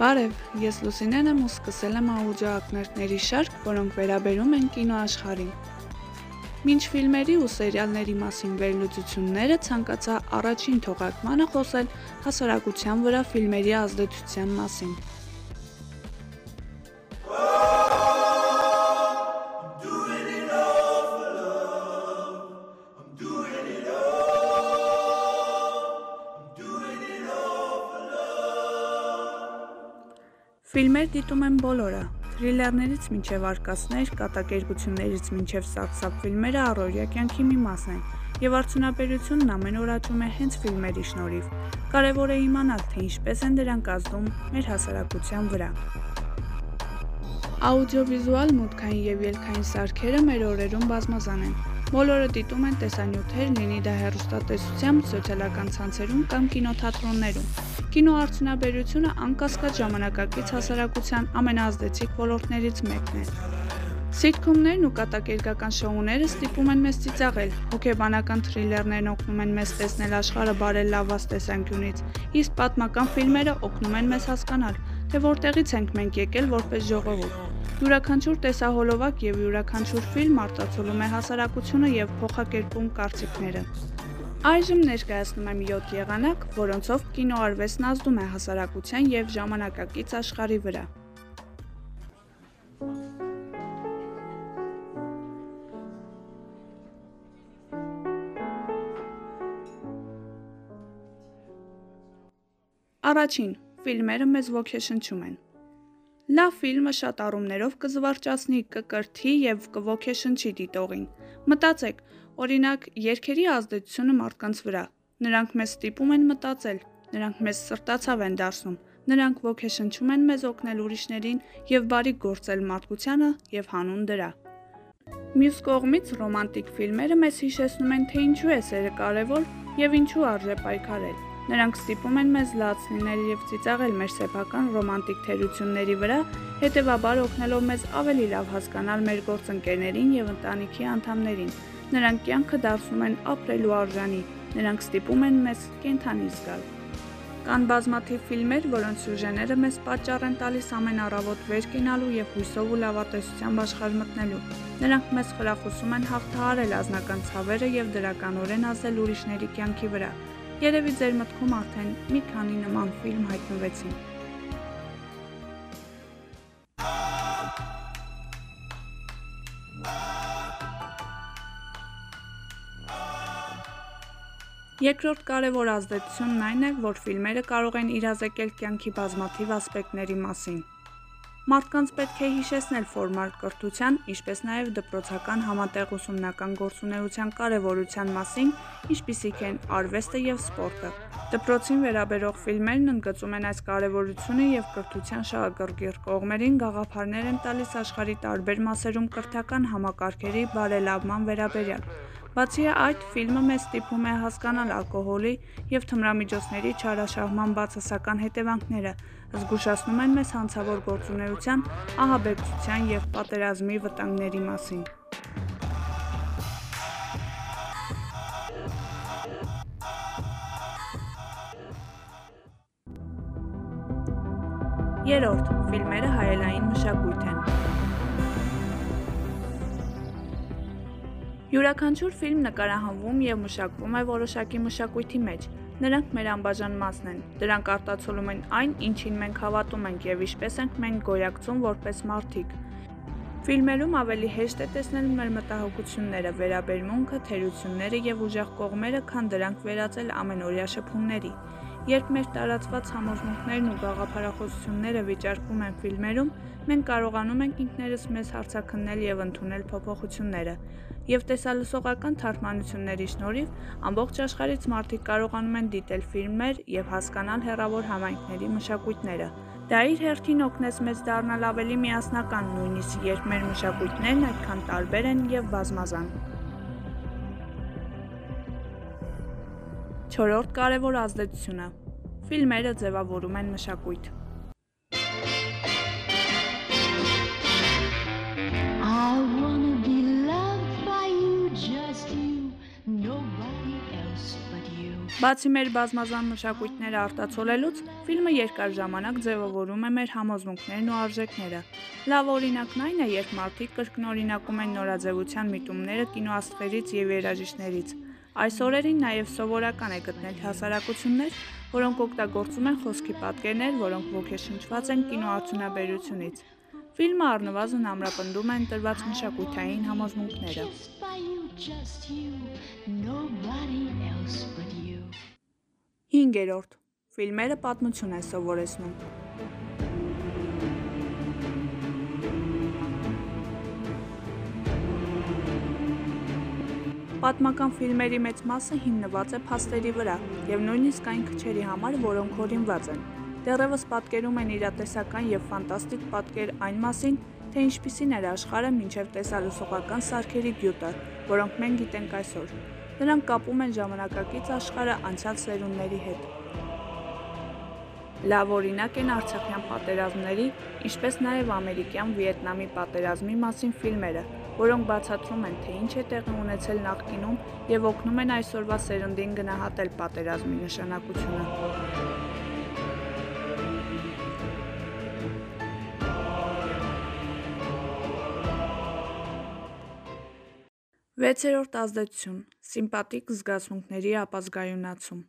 Բարև, ես Լուսինեն եմ ու սկսել եմ աուդիոակնարկների շարք, որոնք վերաբերում են կինոաշխարհին։ Մինչ ֆիլմերի ու սերիալների մասին վերլուծությունները ցանկացա առաջին թողարկմանը խոսել հասարակության վրա ֆիլմերի ազդեցության մասին։ Ֆիլմեր դիտում են բոլորը։ Թրիլերներից մինչև արկածներ, կատակերգություններից մինչև սարսափ ֆիլմերը առօրյա կյանքի մի մասն են, եւ արդյունաբերությունն ամեն օր աճում է հենց ֆիլմերի շնորհիվ։ Կարևոր է իմանալ, թե ինչպես են դրանք ազդում մեր հասարակության վրա։ Աուդիովիզուալ մուտքային եւ ելքային սարքերը մեր օրերում բազմազան են։ Բոլորը դիտում են տեսանյութեր, լինի դա հեռուստատեսությամբ, սոցիալական ցանցերում կամ կինոթատրոններում։ Կինոարդյունաբերությունը անկասկած ժամանակակից հասարակության ամենաազդեցիկ ոլորտներից մեկն է։ Սիթքոմներն ու կատակերգական շոուները ստիպում են մեզ ծիծաղել, հոգեբանական թրիլերներն օգնում են մեզ տեսնել աշխարհը բարելավված տեսանկյունից, իսկ պատմական ֆիլմերը օգնում են մեզ հասկանալ, թե որտեղից ենք մենք եկել որպես ժողովուրդ։ Յուրաքանչյուր տեսահոլովակ եւ յուրաքանչյուր ֆիլմ արտացոլում է հասարակությունը եւ փոխակերպում կարծիքները։ Այժմ ներկայացնում եմ 7 եղանակ, որոնցով կինոարվեստն ազդում է հասարակության եւ ժամանակակից աշխարհի վրա։ Առաջին, ֆիլմերը մեզ ոգեշնչում են։ Լավ ֆիլմը շատ առումներով կզվարճացնի, կկրթի եւ կոգեշնչի դիտողին։ Մտածեք, օրինակ, երկերի ազդեցությունը մարդկանց վրա։ Նրանք մեզ ստիպում են մտածել, նրանք մեզ սրտացավ են դարձնում, նրանք ոգեշնչում են մեզ օգնել ուրիշներին եւ բարիք գործել մարդկությանը եւ հանուն դրա։ Մյուս կողմից ռոմանտիկ ֆիլմերը մեզ հիշեցնում են, թե ինչու է սերը կարևոր եւ ինչու արժե պայքարել։ Նրանք ստիպում են մեզ լաց լինել եւ ծիծաղել մեր սեփական ռոմանտիկ թերությունների վրա, հետեւաբար օգնելով մեզ ավելի լավ հասկանալ մեր գործընկերներին եւ ընտանիքի անդամներին։ Նրանք կյանքը դարձնում են ապրելու արժանի, նրանք ստիպում են մեզ կենթանի զգալ։ Կան բազմաթիվ ֆիլմեր, որոնց սյուժեները մեզ պատճառ են տալիս ամեն առավոտ վեր կենալու եւ հույսով ու լավատեսությամբ աշխարհ մտնելու։ Նրանք մեզ խրախուսում են հաղթահարել ազնական ցավերը եւ դրականորեն ազդել ուրիշների կյանքի վրա։ Երևի ձեր մտքում արդեն մի քանի նման ֆիլմ հայտնվեցին։ Երկրորդ կարևոր ազդեցությունն այն է, որ ֆիլմերը կարող են իրազեկել կյանքի բազմաթիվ ասպեկտների մասին։ Մարդկանց պետք է հիշեցնել ֆորմալ կրթության, ինչպես նաև դպրոցական համատեղ ուսումնական գործունեության կարևորության մասին, ինչպիսիք են արվեստը եւ սպորտը։ Դպրոցին վերաբերող ֆիլմերն ընդգծում են այս կարևորությունը եւ կրթության շահագրգիռ կողմերին գաղափարներ են տալիս աշխարհի տարբեր մասերում կրթական համակարգերի բարելավման վերաբերյալ։ Բացի այդ, ֆիլմը մեզ ստիպում է հասկանալ ալկոհոլի եւ թմրամիջոցների չարաշահման բացասական հետևանքները, զգուշացնում են մեզ հանցավոր գործունեության, ահաբեկչության եւ պատերազմի վտանգների մասին։ Երորդ, ֆիլմերը Յուրաքանչյուր ֆիլմ նկարահանվում եւ մշակվում է որոշակի մշակույթի մեջ։ Նրանք մեր անբաժան մասն են։ Դրանք արտացոլում են այն, ինչին մենք հավատում ենք եւ ինչպես ենք մենք գոյակցում որպես մարդիկ։ Ֆիլմերում ավելի հեշտ է տեսնել մեր մտահոգությունները, վերաբերմունքը, թերությունները եւ ուժեղ կողմերը, քան դրանք վերածել ամենօրյա շփումների։ Երբ մեր տարածված համոզմունքներն ու գաղափարախոսությունները վիճարկվում են ֆիլմերում, մենք կարողանում ենք ինքներս մեզ հարցակննել եւ ընդունել փոփոխությունները։ Եվ տեսալսողական թարգմանությունների շնորհիվ ամբողջ աշխարհից մարդիկ կարողանում են դիտել ֆիլմեր եւ հասկանալ հերավոր համայնքների մշակույթները։ Դա իր հերթին օգնեց մեզ դառնալ ավելի միասնական, նույնիսկ երբ մեր մշակույթներն այդքան տարբեր են եւ բազմազան։ Չորրորդ կարևոր ազդեցությունը։ Ֆիլմերը ձևավորում են մշակույթ։ Բացի մեր բազմազան մշակույթները արտացոլելուց, ֆիլմը երկար ժամանակ ձևավորում է մեր համոզմունքներն ու արժեքները։ Լավ օրինակն այն է, երբ մարդիկ կրկնօրինակում են նորաձևության միտումները կինոաստղերից եւ երաժիշտներից։ Այս օրերին նաև սովորական է գտնել հասարակություններ, որոնք օգտագործում են խոսքի պատկերներ, որոնք ոգեշնչված են կինոարդյունաբերությունից։ Ֆիլմը առնվազն ամրապնդում է ընտրված մշակութային համոզմունքները։ 5. Ֆիլմերը պատմություն են սովորեցնում։ Պատմական ֆիլմերի մեծ մասը հիմնված է փաստերի վրա, եւ նույնիսկ այն քչերի համար, որոնք հորինված են։ Դեռևս պատկերում են իրատեսական եւ ֆանտաստիկ պատկեր այն մասին, թե ինչպիսին էր աշխարհը մինչև տեսալուսողական սարքերի գյուտը, որոնք մենք գիտենք այսօր։ Նրանք կապում են ժամանակակից աշխարհը անցյալ սերունդների հետ։ Լավ օրինակ են Արցախյան պատերազմների, ինչպես նաև ամերիկյան Վիետնամի պատերազմի մասին ֆիլմերը, որոնք բացատրում են, թե ինչ է տեղի ունեցել նախկինում եւ օգնում են այսօրվա սերնդին գնահատել պատերազմի նշանակությունը։ 6-րդ ազդեցություն՝ սիմպաթիկ զգացմունքների ապազգայունացում։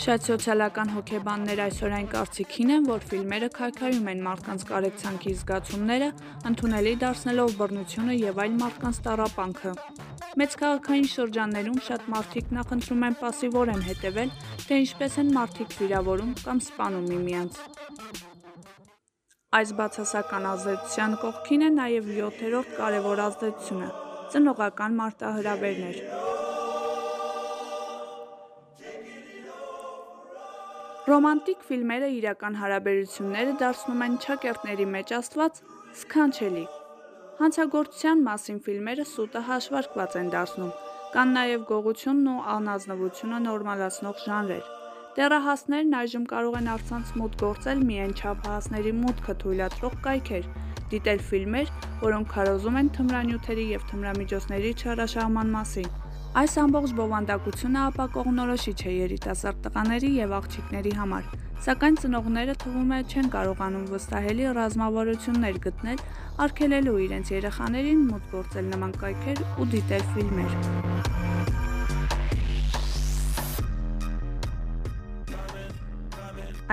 Շատ սոցիալական հոգեբաններ այսօր այն կարծիքին են, որ ֆիլմերը քայքայում են մարդկանց կարեկցանքի զգացումները, ընդունելի դարձնելով բռնությունը եւ այլ մարդկանց տարապանքը։ Մեծ քաղաքային շրջաններում շատ մարդիկ նախընտրում են пассивորեն հետևել, թե ինչպես են մարդիկ վիրավորում կամ սպանում միմյանց։ Այս բացասական ազդեցության կողքին է նաեւ 7-րդ կարևոր ազդեցությունը՝ ծնողական մարտահրավերներ։ Ռոմանտիկ ֆիլմերը իրական հարաբերությունները դարձնում են չակերտների մեջ աստված սքանչելի Հանցագործության մասին ֆիլմերը սուտը հաշվարկված են դարձնում, կան նաև գողությունն ու անազնվությունը նորմալացնող ժանրեր։ Դեռահասներն այժմ կարող են առցանց մոտ գործել միայն չափահասների մուտքը թույլատրող կայքեր, դիտել ֆիլմեր, որոնք քարոզում են թմրանյութերի եւ թմրամիջոցների չարաշահման մասին։ Այս ամբողջ բովանդակությունը ապակողնորոշիչ է երիտասարդ տղաների եւ աղջիկների համար, Սակայն ծնողները թվում է չեն կարողանում վստահելի ռազմավարություններ գտնել, արգելելու իրենց երեխաներին մոտ գործել նման կայքեր ու դիտել ֆիլմեր։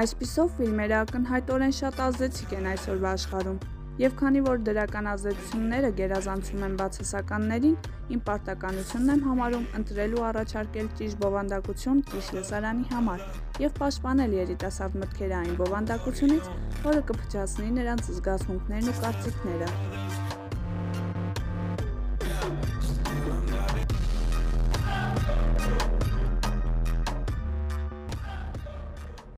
Այսպիսով ֆիլմերը ակնհայտորեն շատ ազդեցիկ են այսօրվա աշխարհում։ Եվ քանի որ դրական ազդեցությունները գերազանցում են բացասականներին, իմ պարտականությունն եմ համարում ընտրել ու առաջարկել ճիշտ բովանդակություն ճիշտ լսարանի համար եւ պաշտպանել երիտասարդ մտքերը այն բովանդակությունից, որը կփչացնի նրանց զգացմունքներն ու կարծիքները։